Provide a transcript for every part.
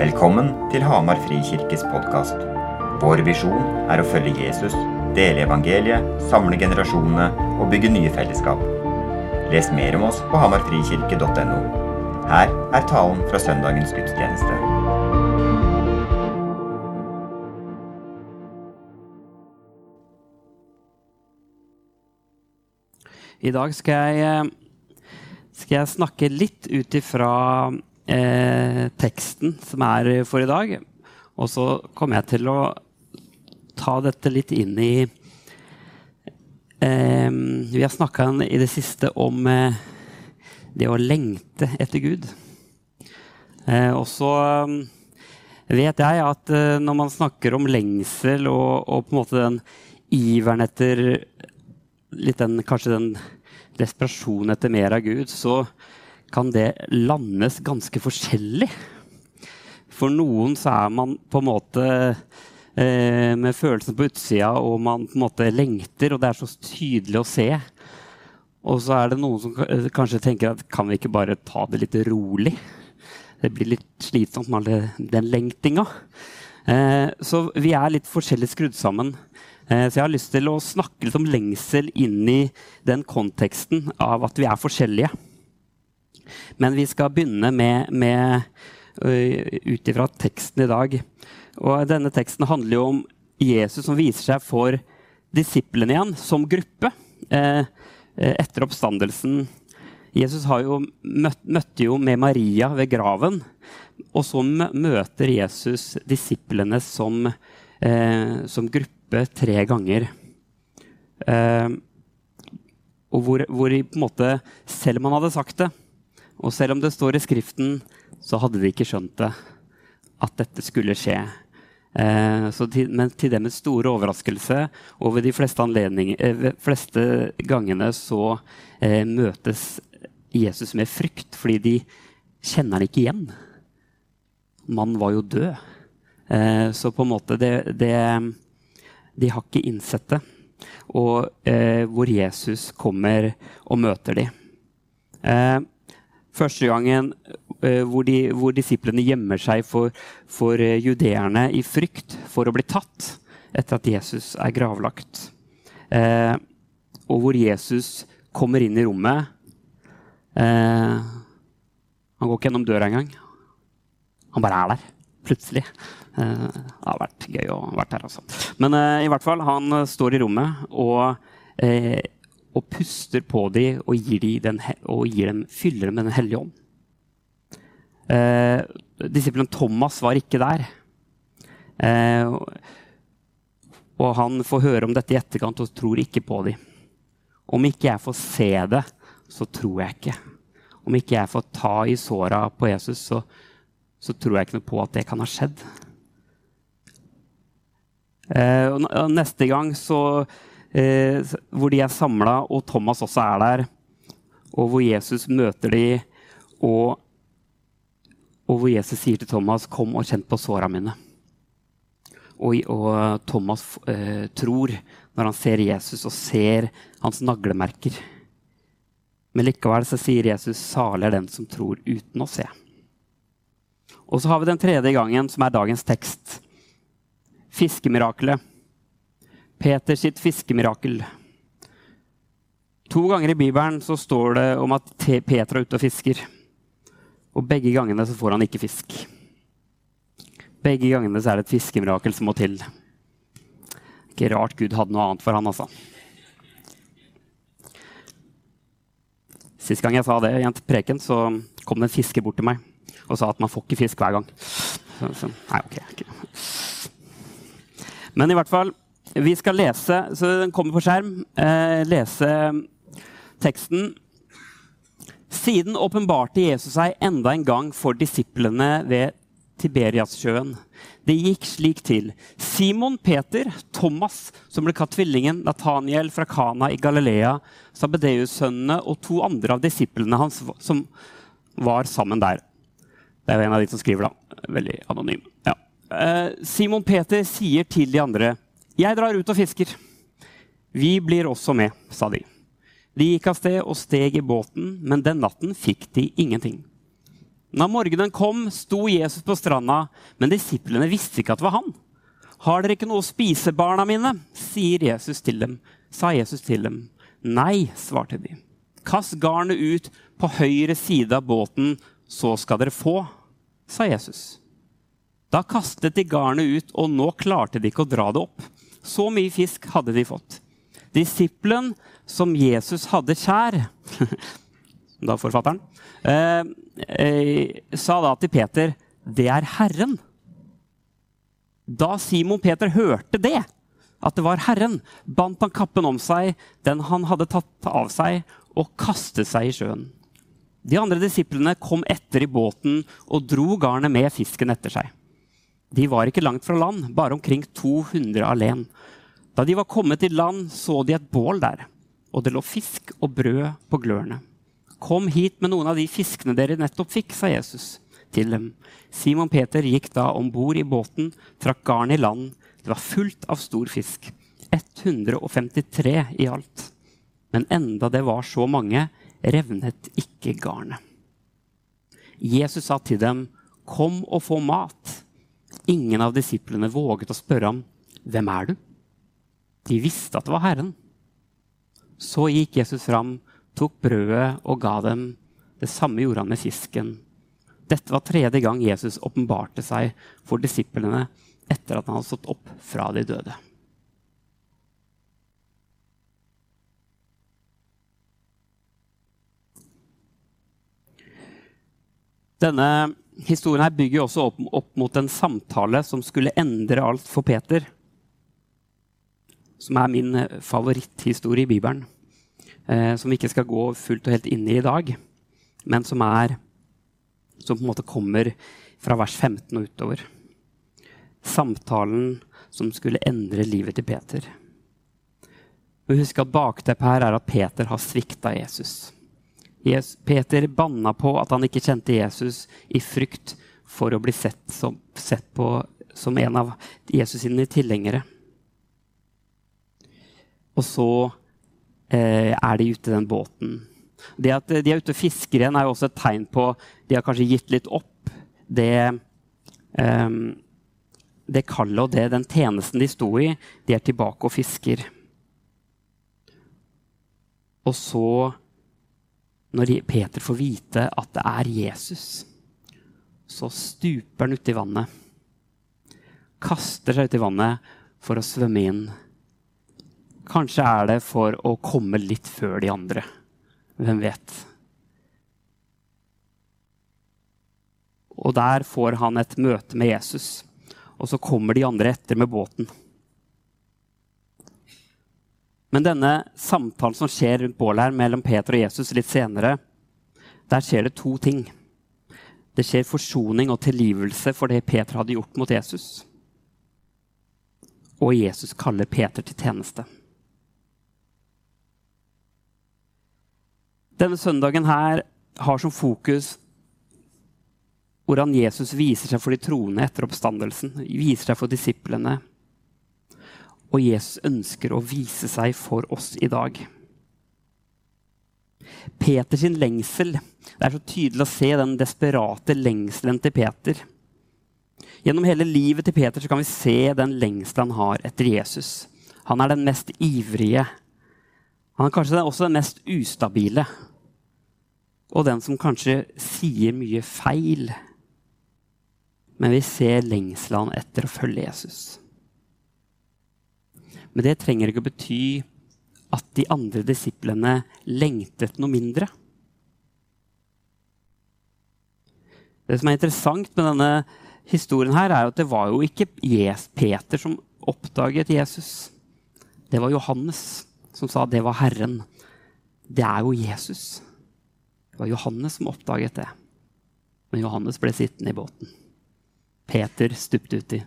Velkommen til Hamar Frikirkes podkast. Vår visjon er å følge Jesus, dele evangeliet, samle generasjonene og bygge nye fellesskap. Les mer om oss på hamarfrikirke.no. Her er talen fra søndagens gudstjeneste. I dag skal jeg, skal jeg snakke litt ut ifra eh, teksten som er for i dag. Og så kommer jeg til å ta dette litt inn i eh, Vi har snakka i det siste om eh, det å lengte etter Gud. Eh, og så eh, vet jeg at når man snakker om lengsel og, og på en måte den iveren etter litt den, kanskje den desperasjonen etter mer av Gud, så kan det landes ganske forskjellig. For noen så er man på en måte eh, med følelsen på utsida, og man på en måte lengter, og det er så tydelig å se. Og så er det noen som kanskje tenker at kan vi ikke bare ta det litt rolig? Det blir litt slitsomt med den lengtinga. Eh, så vi er litt forskjellig skrudd sammen. Eh, så jeg har lyst til å snakke litt om lengsel inn i den konteksten av at vi er forskjellige. Men vi skal begynne med, med ut ifra teksten i dag. Og denne teksten handler jo om Jesus som viser seg for disiplene igjen som gruppe eh, etter oppstandelsen. Jesus jo møtt, møtte jo med Maria ved graven, og så møter Jesus disiplene som, eh, som gruppe tre ganger. Eh, og hvor, hvor på en måte, selv om han hadde sagt det, og selv om det står i Skriften, så hadde de ikke skjønt det, at dette skulle skje. Eh, til, men til deres store overraskelse over de fleste, eh, fleste gangene så eh, møtes Jesus med frykt, fordi de kjenner han ikke igjen. Mannen var jo død. Eh, så på en måte det, det de har ikke innsett det. Og eh, hvor Jesus kommer og møter dem. Eh, første gangen eh, hvor, de, hvor, disiplene gjemmer seg for, for uh, judeerne i frykt for å bli tatt etter at Jesus er gravlagt. Eh, og hvor Jesus kommer inn i rommet. Eh, han går ikke gjennom døra engang. Han bare er der, plutselig. Eh, det har vært gøy å være her, altså. Men uh, i hvert fall, han står i rommet og, og puster på dem og gir, de den, og gir dem, fyller dem med Den hellige ånd. Eh, Disippelen Thomas var ikke der. og han får høre om dette i etterkant og tror ikke på dem. Om ikke jeg får se det, så tror jeg ikke. Om ikke jeg får ta i såra på Jesus, så, så tror jeg ikke noe på at det kan ha skjedd. Eh, og neste gang så, eh, hvor de er samla, og Thomas også er der, og hvor Jesus møter de, og, og hvor Jesus sier til Thomas 'Kom og kjenn på såra mine'. Og, og Thomas eh, tror når han ser Jesus og ser hans naglemerker. Men likevel så sier Jesus 'salig er den som tror uten å se'. Og så har vi den tredje gangen, som er dagens tekst fiskemirakelet. Peter sitt fiskemirakel. To ganger i Bibelen så står det om at Peter er ute og fisker. Og begge gangene så får han ikke fisk. Begge gangene så er det et fiskemirakel som må til. Ikke rart Gud hadde noe annet for han, altså. Sist gang jeg sa det i en preken, så kom det en fisker bort til meg og sa at man får ikke fisk hver gang. Så, så, nei, ok. Men i hvert fall, vi skal lese, så den kommer på skjerm, eh, lese teksten. Siden åpenbarte Jesus seg enda en gang for disiplene ved Tiberiassjøen. Det gikk slik til. Simon Peter, Thomas, som ble kalt tvillingen, Nathaniel fra Kana i Galilea, Sabedeus-sønnene og to andre av disiplene hans som var sammen der. Det er jo en av de som skriver, da. Veldig anonym. Ja. Eh, Simon Peter sier til de andre, 'Jeg drar ut og fisker.' 'Vi blir også med', sa de. De gikk av sted og steg i båten, men den natten fikk de ingenting. Når morgenen kom, sto Jesus på stranda, men disiplene visste ikke at det var han. Har dere ikke noe å spise, barna mine? sier Jesus til dem. Sa Jesus til dem. Nei, svarte de. Kast garnet ut på høyre side av båten, så skal dere få, sa Jesus. Da kastet de garnet ut, og nå klarte de ikke å dra det opp. Så mye fisk hadde de fått. Disippelen som Jesus hadde kjær, da forfatteren, eh, eh, sa da til Peter, 'Det er Herren'. Da Simon Peter hørte det, at det var Herren, bandt han kappen om seg, den han hadde tatt av seg, og kastet seg i sjøen. De andre disiplene kom etter i båten og dro garnet med fisken etter seg. De var ikke langt fra land, bare omkring 200 alene. Da de var kommet til land, så de et bål der, og det lå fisk og brød på glørne. Kom hit med noen av de fiskene dere nettopp fikk, sa Jesus til dem. Simon Peter gikk da om bord i båten, trakk garn i land. Det var fullt av stor fisk. 153 i alt. Men enda det var så mange, revnet ikke garnet. Jesus sa til dem, 'Kom og få mat.' Ingen av disiplene våget å spørre ham, 'Hvem er du?' De visste at det var Herren. Så gikk Jesus fram tok brødet og ga dem. Det samme gjorde han med fisken. Dette var tredje gang Jesus åpenbarte seg for disiplene etter at han hadde stått opp fra de døde. Denne historien her bygger også opp, opp, mot en samtale som skulle endre alt for Peter. Som er min favoritthistorie i Bibelen eh, som vi ikke skal gå fullt og helt inn i i dag, men som er som på en måte kommer fra vers 15 og utover. Samtalen som skulle endre livet til Peter. Husk at Bakteppet her er at Peter har svikta Jesus. Peter banna på at han ikke kjente Jesus i frykt for å bli sett, som, sett på som en av Jesus sine tilhengere. Og så Eh, er de ute i den båten. Det at de er ute og fisker igjen, er jo også et tegn på de har kanskje gitt litt opp det, um, det kallet og det, den tjenesten de sto i. De er tilbake og fisker. Og så, når Peter får vite at det er Jesus, så stuper han uti vannet. Kaster seg uti vannet for å svømme inn Kanskje er det for å komme litt før de andre. Hvem vet? Og der får han et møte med Jesus. Og så kommer de andre etter med båten. Men denne samtalen som skjer rundt bålet her mellom Peter og Jesus litt senere, der skjer det to ting. Det skjer forsoning og tilgivelse for det Peter hadde gjort mot Jesus. Og Jesus kaller Peter til tjeneste. Denne søndagen her har som fokus hvordan Jesus viser seg for de troende etter oppstandelsen. Viser seg for disiplene. Og Jesus ønsker å vise seg for oss i dag. Peters lengsel Det er så tydelig å se den desperate lengselen til Peter. Gjennom hele livet til Peter kan vi se den lengselen han har etter Jesus. Han er den mest ivrige. Han er kanskje også den mest ustabile og den som kanskje sier mye feil. Men vi ser lengselen etter å følge Jesus. Men det trenger ikke å bety at de andre disiplene lengtet noe mindre. Det som er interessant med denne historien, her er at det var jo ikke Peter som oppdaget Jesus. Det var Johannes som sa det var Herren. Det er jo Jesus. Det var Johannes som oppdaget det. Men Johannes ble sittende i båten. Peter stupte uti.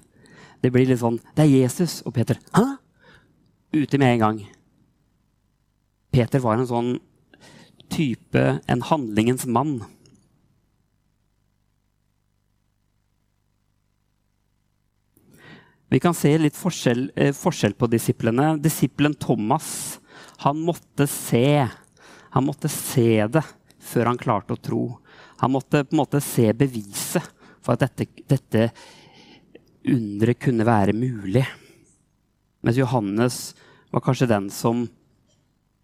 Det blir litt sånn Det er Jesus! Og Peter Hæ? Uti med en gang. Peter var en sånn type, en handlingens mann. Vi kan se litt forskjell, eh, forskjell på disiplene. Disippelen Thomas han måtte se. Han måtte se det før han klarte å tro. Han måtte på en måte se beviset for at dette, dette underet kunne være mulig. Mens Johannes var kanskje den som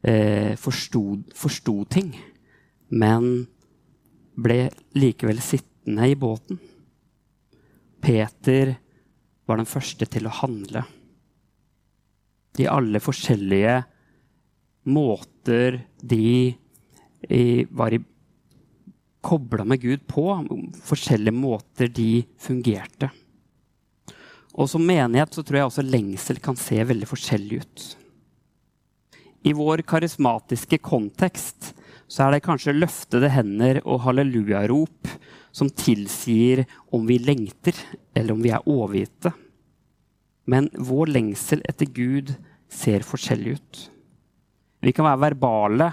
eh, forsto ting, men ble likevel sittende i båten. Peter var den første til å handle. De alle forskjellige måter de var i kobla med Gud på, forskjellige måter de fungerte. Og som menighet så tror jeg også lengsel kan se veldig forskjellig ut. I vår karismatiske kontekst så er det kanskje løftede hender og hallelujarop som tilsier om vi lengter, eller om vi er overgitte. Men vår lengsel etter Gud ser forskjellig ut. Vi kan være verbale.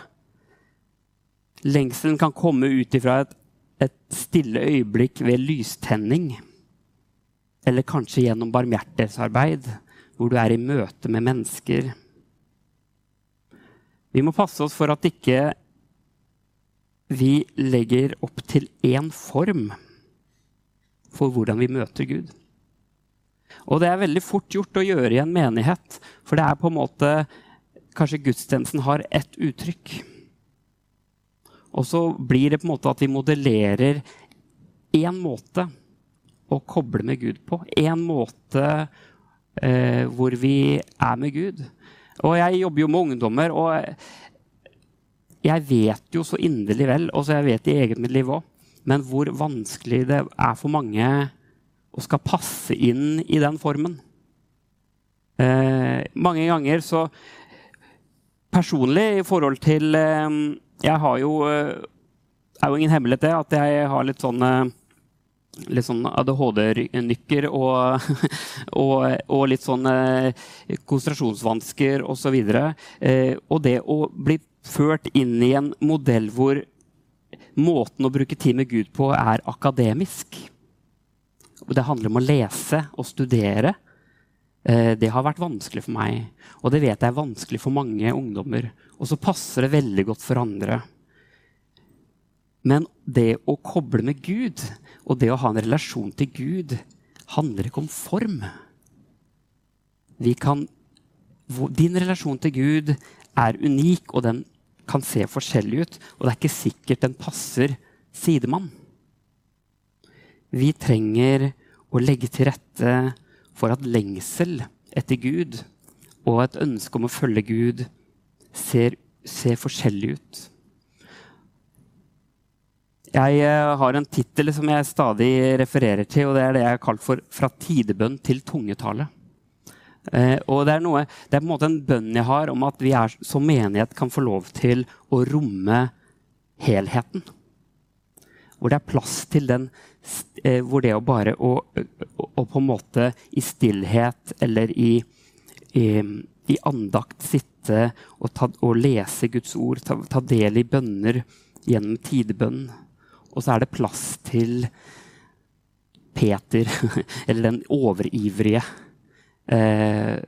Lengselen kan komme ut ifra et, et stille øyeblikk ved lystenning. Eller kanskje gjennom barmhjertighetsarbeid, hvor du er i møte med mennesker. Vi må passe oss for at ikke vi legger opp til én form for hvordan vi møter Gud. Og det er veldig fort gjort å gjøre i en menighet, for det er på en måte Kanskje gudstjenesten har ett uttrykk. Og så blir det på en måte at vi modellerer én måte å koble med Gud på. Én måte eh, hvor vi er med Gud. Og jeg jobber jo med ungdommer, og jeg vet jo så inderlig vel, og jeg vet i eget mitt liv òg, men hvor vanskelig det er for mange å skal passe inn i den formen. Eh, mange ganger så Personlig i forhold til eh, Jeg har jo eh, er jo ingen hemmelighet det at jeg har litt sånn litt sånn ADHD-nykker og, og, og, litt sånn eh, konsentrasjonsvansker osv. Og, eh, og det å bli ført inn i en modell hvor måten å bruke tid med Gud på er akademisk. Det handler om å lese og studere. Eh, det har vært vanskelig for meg, og det vet jeg er vanskelig for mange ungdommer. Og så passer det veldig godt for andre. Men det å koble med Gud og det å ha en relasjon til Gud handler ikke om form. Kan, din relasjon til Gud er unik, og den kan se forskjellig ut. Og det er ikke sikkert den passer sidemann. Vi trenger å legge til rette for at lengsel etter Gud og et ønske om å følge Gud ser, ser forskjellig ut. Jeg eh, har en tittel som jeg stadig refererer til, og det er det jeg har kalt for 'Fra tidebønn til tungetale'. Eh, og det er, noe, det er, på en måte en bønn jeg har om at vi er, som menighet kan få lov til å romme helheten. Hvor det er plass til den eh, Hvor det å bare å, å, på en måte i stillhet eller i, i, i andakt sitte og, ta, og, lese Guds ord, ta, ta del i bønner gjennom tidebønn. Og så er det plass til Peter, eller den overivrige eh,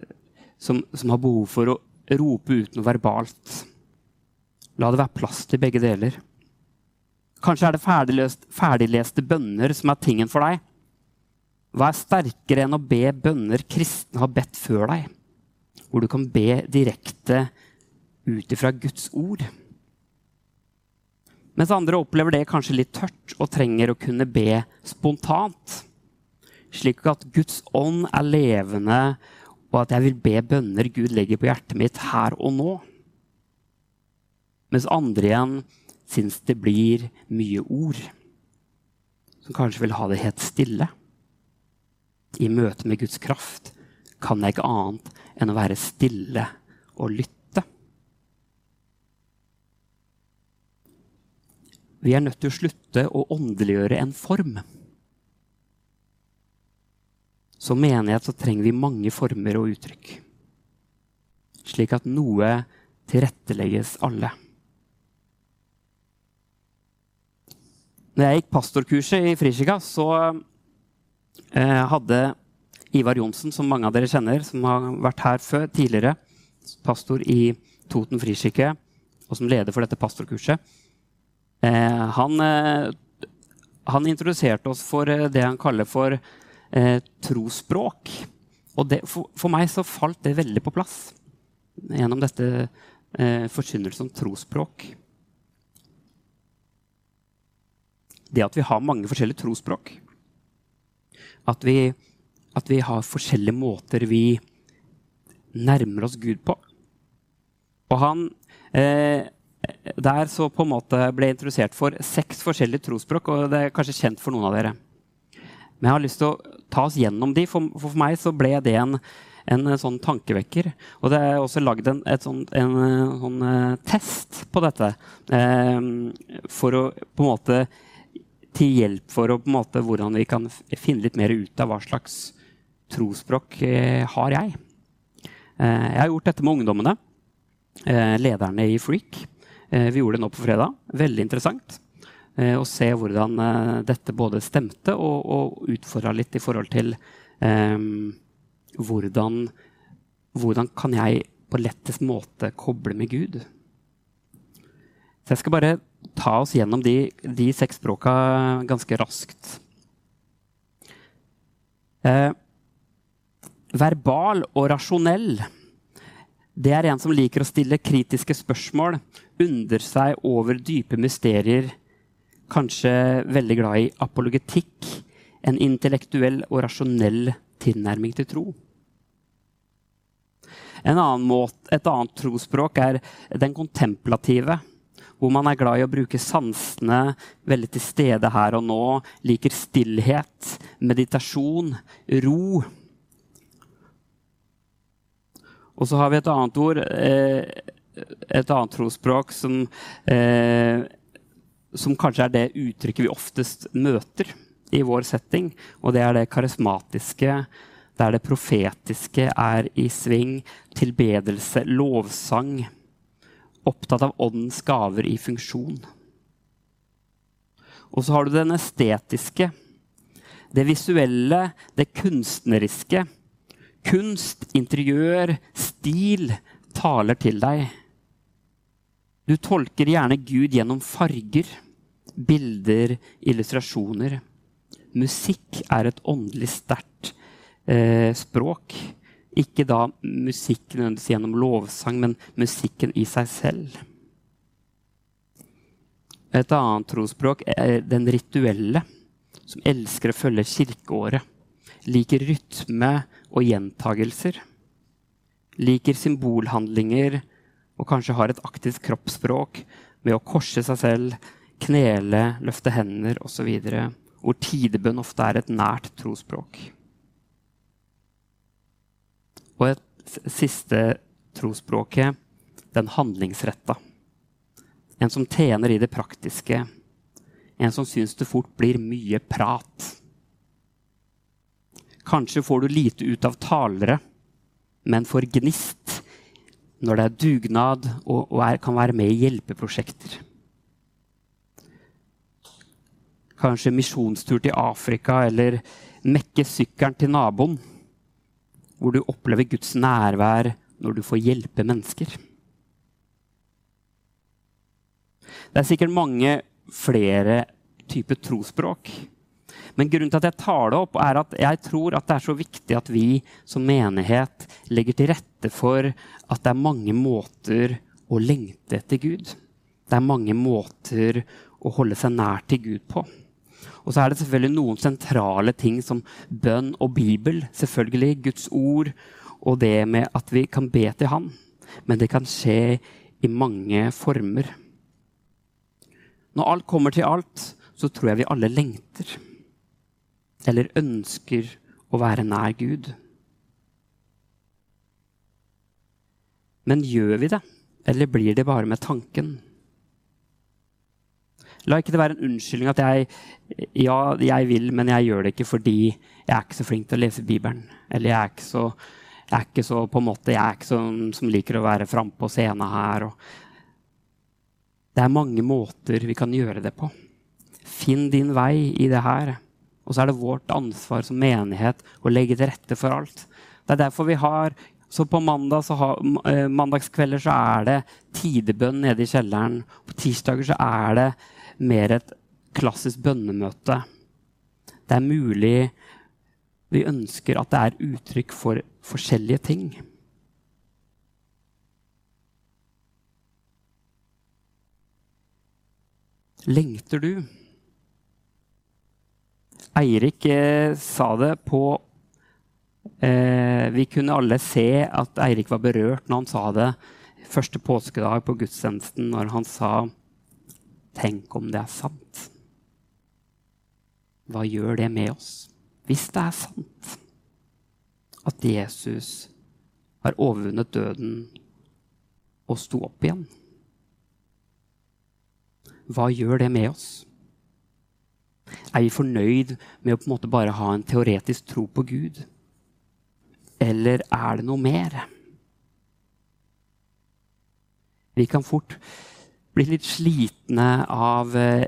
som, som, har behov for å rope ut noe verbalt. La det være plass til begge deler. Kanskje er det ferdiglest, ferdigleste bønner som er tingen for deg. Hva er sterkere enn å be bønner kristne har bedt før deg? Hvor du kan be direkte ut ifra Guds ord. Mens andre opplever det kanskje litt tørt og trenger å kunne be spontant slik at Guds ånd er levende, og at jeg vil be bønner Gud legger på hjertet mitt her og nå. Mens andre igjen syns det blir mye ord, som kanskje vil ha det helt stille. I møte med Guds kraft kan jeg ikke annet enn å være stille og lytte. Vi er nødt til å slutte å åndeliggjøre en form. Som menighet så trenger vi mange former og uttrykk. Slik at noe tilrettelegges alle. Når jeg gikk pastorkurset i Frikirka, så eh, hadde Ivar Johnsen, som mange av dere kjenner, som har vært her før, tidligere, pastor i Toten frikirke, og som leder for dette pastorkurset, han eh, han introduserte oss for eh, det han kaller for eh, trosspråk. Og det, for, for, meg så falt det veldig på plass gjennom dette eh, forkynnelsen om trosspråk. Det at vi har mange forskjellige trosspråk. At vi, at vi har forskjellige måter vi nærmer oss Gud på. Og han eh, der så på en måte ble jeg introdusert for seks forskjellige trosspråk, og det er kanskje kjent for noen av dere. Men jeg har lyst til å ta oss gjennom de. For, for meg så ble det en, en sånn tankevekker. Og det er også lagd en, en, sånn uh, test på dette. eh, for å på en måte Til hjelp for å, på en måte, hvordan vi kan finne litt mer ut av hva slags trosspråk eh, har jeg. jeg har gjort dette med ungdommene. lederne i Freak. Vi gjorde det nå på fredag. Veldig interessant. Eh, og se hvordan eh, dette både stemte og, og utfordra litt i forhold til um, hvordan, hvordan kan jeg på lettest måte koble med Gud. Så jeg skal bare ta oss gjennom de, de seks språka ganske raskt. Eh, verbal og rasjonell. Det er en som liker å stille kritiske spørsmål, undre seg over dype mysterier kanskje veldig glad i apologetikk, en intellektuell og rasjonell tilnærming til tro. Annen måte, et annet trosspråk er den kontemplative, hvor man er glad i å bruke sansene veldig til stede her og nå, liker stillhet, meditasjon, ro. Og så har vi et annet ord, eh, et annet trosspråk som eh, som kanskje er det uttrykket vi oftest møter i vår setting. Og det er det karismatiske, der det profetiske er i sving. Tilbedelse, lovsang. Opptatt av åndens gaver i funksjon. Og så har du den estetiske. Det visuelle, det kunstneriske. Kunst, interiør, stil taler til deg. Du tolker gjerne Gud gjennom farger, bilder, illustrasjoner. Musikk er et åndelig sterkt eh, språk. Ikke da musikken nødvendigvis gjennom lovsang, men musikken i seg selv. Et annet trosspråk er den rituelle, som elsker å følge kirkeåret. Liker rytme og gjentagelser. Liker symbolhandlinger og kanskje har et aktivt kroppsspråk med å korse seg selv, knele, løfte hender osv. Hvor tidebønn ofte er et nært trosspråk. Og et siste trosspråket, den handlingsretta. En som tjener i det praktiske. En som syns det fort blir mye prat. Kanskje får du lite ut av talere, men får gnist når det er dugnad og, og er, kan være med i hjelpeprosjekter. Kanskje misjonstur til Afrika eller mekke sykkelen til naboen. Hvor du opplever Guds nærvær når du får hjelpe mennesker. Det er sikkert mange flere typer trosspråk. Men grunnen til at jeg tar det opp, er at jeg tror at det er så viktig at vi som menighet legger til rette for at det er mange måter å lengte etter Gud. Det er mange måter å holde seg nær til Gud på. Og så er det selvfølgelig noen sentrale ting som bønn og Bibel. Selvfølgelig Guds ord og det med at vi kan be til Han. Men det kan skje i mange former. Når alt kommer til alt, så tror jeg vi alle lengter eller ønsker å være nær Gud. Men gjør vi det, eller blir det bare med tanken? La ikke det være en unnskyldning at jeg, ja, jeg vil, men jeg gjør det ikke fordi jeg er ikke så flink til å lese Bibelen. Eller jeg er ikke så, jeg er ikke så på en måte, jeg er ikke sånn som liker å være frampå på scenen her. det er mange måter vi kan gjøre det på. Finn din vei i det her. Og så er det vårt ansvar som menighet å legge til rette for alt. Det er derfor vi har så på mandag så har, eh, mandagskvelder så er det tidebønn nede i kjelleren. På tirsdager så er det mer et klassisk bønnemøte. Det er mulig vi ønsker at det er uttrykk for forskjellige ting. Lengter du? Eirik eh, sa det på eh, Vi kunne alle se at Eirik var berørt når han sa det første påskedag på gudstjenesten, når han sa Tenk om det er sant. Hva gjør det med oss? Hvis det er sant at Jesus har overvunnet døden og sto opp igjen, hva gjør det med oss? Er vi fornøyd med å på en måte bare ha en teoretisk tro på Gud? Eller er det noe mer? Vi kan fort bli litt slitne av eh,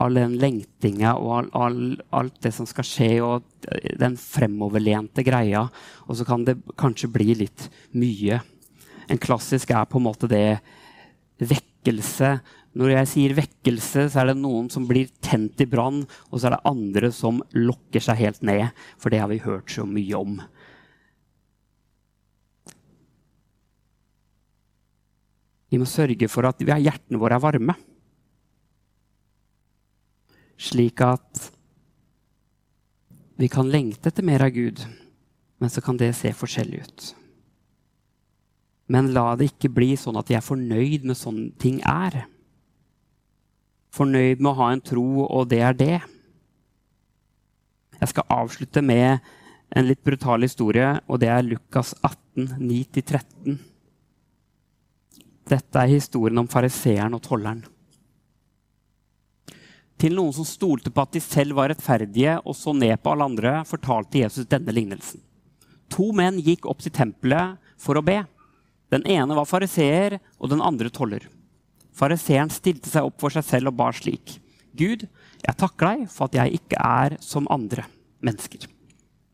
all den lengtinga og all, all, alt det som skal skje, og den fremoverlente greia. Og så kan det kanskje bli litt mye. En klassisk er på en måte det vekkelse. Når jeg sier vekkelse, så er det noen som blir tent i brann, og så er det andre som lokker seg helt ned. For det har vi hørt så mye om. Vi må sørge for at hjertene våre er varme. Slik at vi kan lengte etter mer av Gud, men så kan det se forskjellig ut. Men la det ikke bli sånn at de er fornøyd med sånn ting er. Fornøyd med å ha en tro, og det er det. Jeg skal avslutte med en litt brutal historie, og det er Lukas 18, 9-13. Dette er historien om fariseeren og tolleren. Til noen som stolte på at de selv var rettferdige og så ned på alle andre, fortalte Jesus denne lignelsen. To menn gikk opp til tempelet for å be. Den ene var fariseer, og den andre toller. Fariseeren stilte seg opp for seg selv og bar slik.: Gud, jeg takker deg for at jeg ikke er som andre mennesker.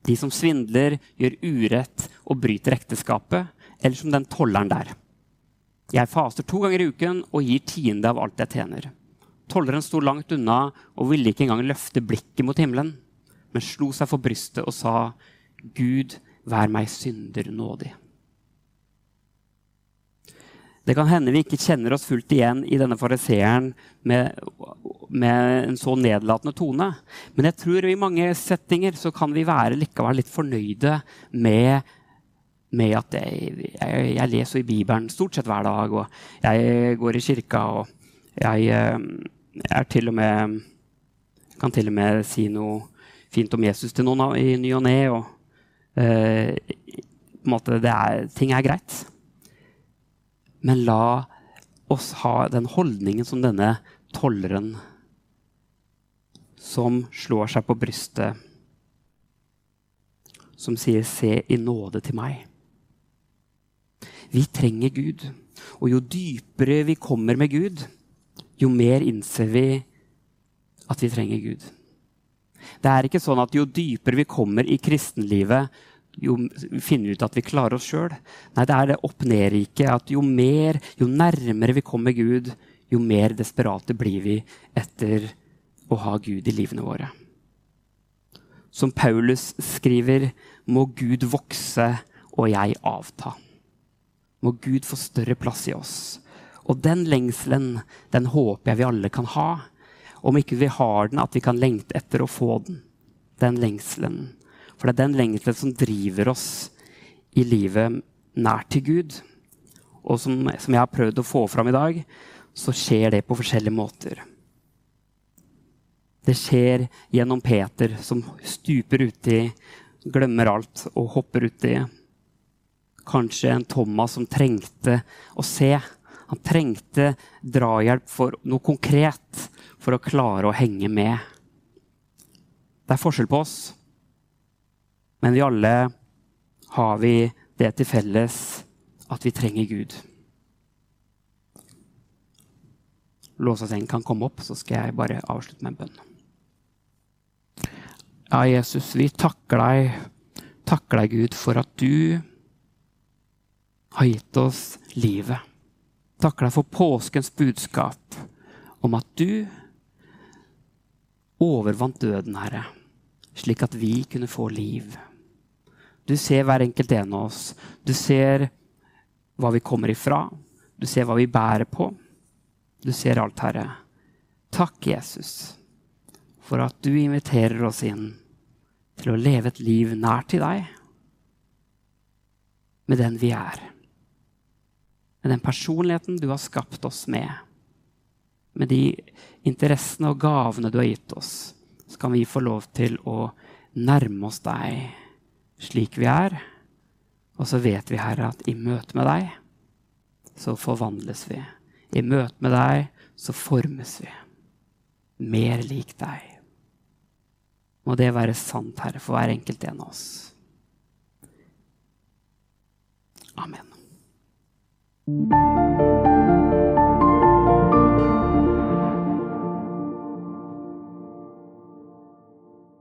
De som svindler, gjør urett og bryter ekteskapet, eller som den tolleren der. Jeg faster to ganger i uken og gir tiende av alt jeg tjener. Tolleren sto langt unna og ville ikke engang løfte blikket mot himmelen, men slo seg for brystet og sa, Gud, vær meg synder nådig. Det kan hende vi ikke kjenner oss fullt igjen i denne fariseeren med, med, en så nedlatende tone. Men jeg tror i mange settinger så kan vi være likevel litt fornøyde med med at jeg, jeg, jeg, leser i Bibelen stort sett hver dag, og jeg går i kirka, og jeg, jeg er til og med kan til og med si noe fint om Jesus til noen i ny og ne. Og uh, på en måte er, ting er greit. Men la oss ha den holdningen som denne tolleren som slår seg på brystet, som sier 'se i nåde til meg'. Vi trenger Gud. Og jo dypere vi kommer med Gud, jo mer innser vi at vi trenger Gud. Det er ikke sånn at jo dypere vi kommer i kristenlivet, jo finner vi ut at vi klarer oss sjøl. Nei, det er det opp-ned-riket. At jo mer, jo nærmere vi kommer Gud, jo mer desperate blir vi etter å ha Gud i livene våre. Som Paulus skriver, må Gud vokse og jeg avta må Gud få større plass i oss. Og den lengselen den håper jeg vi alle kan ha. Om ikke vi har den, at vi kan lengte etter å få den. Den lengselen. For det er den lengselen som driver oss i livet nær til Gud. Og som, som jeg har prøvd å få fram i dag, så skjer det på forskjellige måter. Det skjer gjennom Peter, som stuper uti, glemmer alt og hopper uti kanskje en Thomas som trengte å se. Han trengte drahjelp for noe konkret for å klare å henge med. Det er forskjell på oss, men vi alle har vi det til felles at vi trenger Gud. Låsaseng kan komme opp, så skal jeg bare avslutte med en bønn. Ja, Jesus, vi takker deg, takker deg, Gud, for at du har gitt oss livet. Takker deg for påskens budskap om at du overvant døden, Herre, slik at vi kunne få liv. Du ser hver enkelt en av oss. Du ser hva vi kommer ifra. Du ser hva vi bærer på. Du ser alt, Herre. Takk, Jesus, for at du inviterer oss inn til å leve et liv nær til deg med den vi er. Med den personligheten du har skapt oss med. Med de interessene og gavene du har gitt oss, så kan vi få lov til å nærme oss deg slik vi er. Og så vet vi, Herre, at i møte med deg så forvandles vi. I møte med deg så formes vi mer lik deg. Må det være sant, Herre, for hver enkelt en av oss. Amen.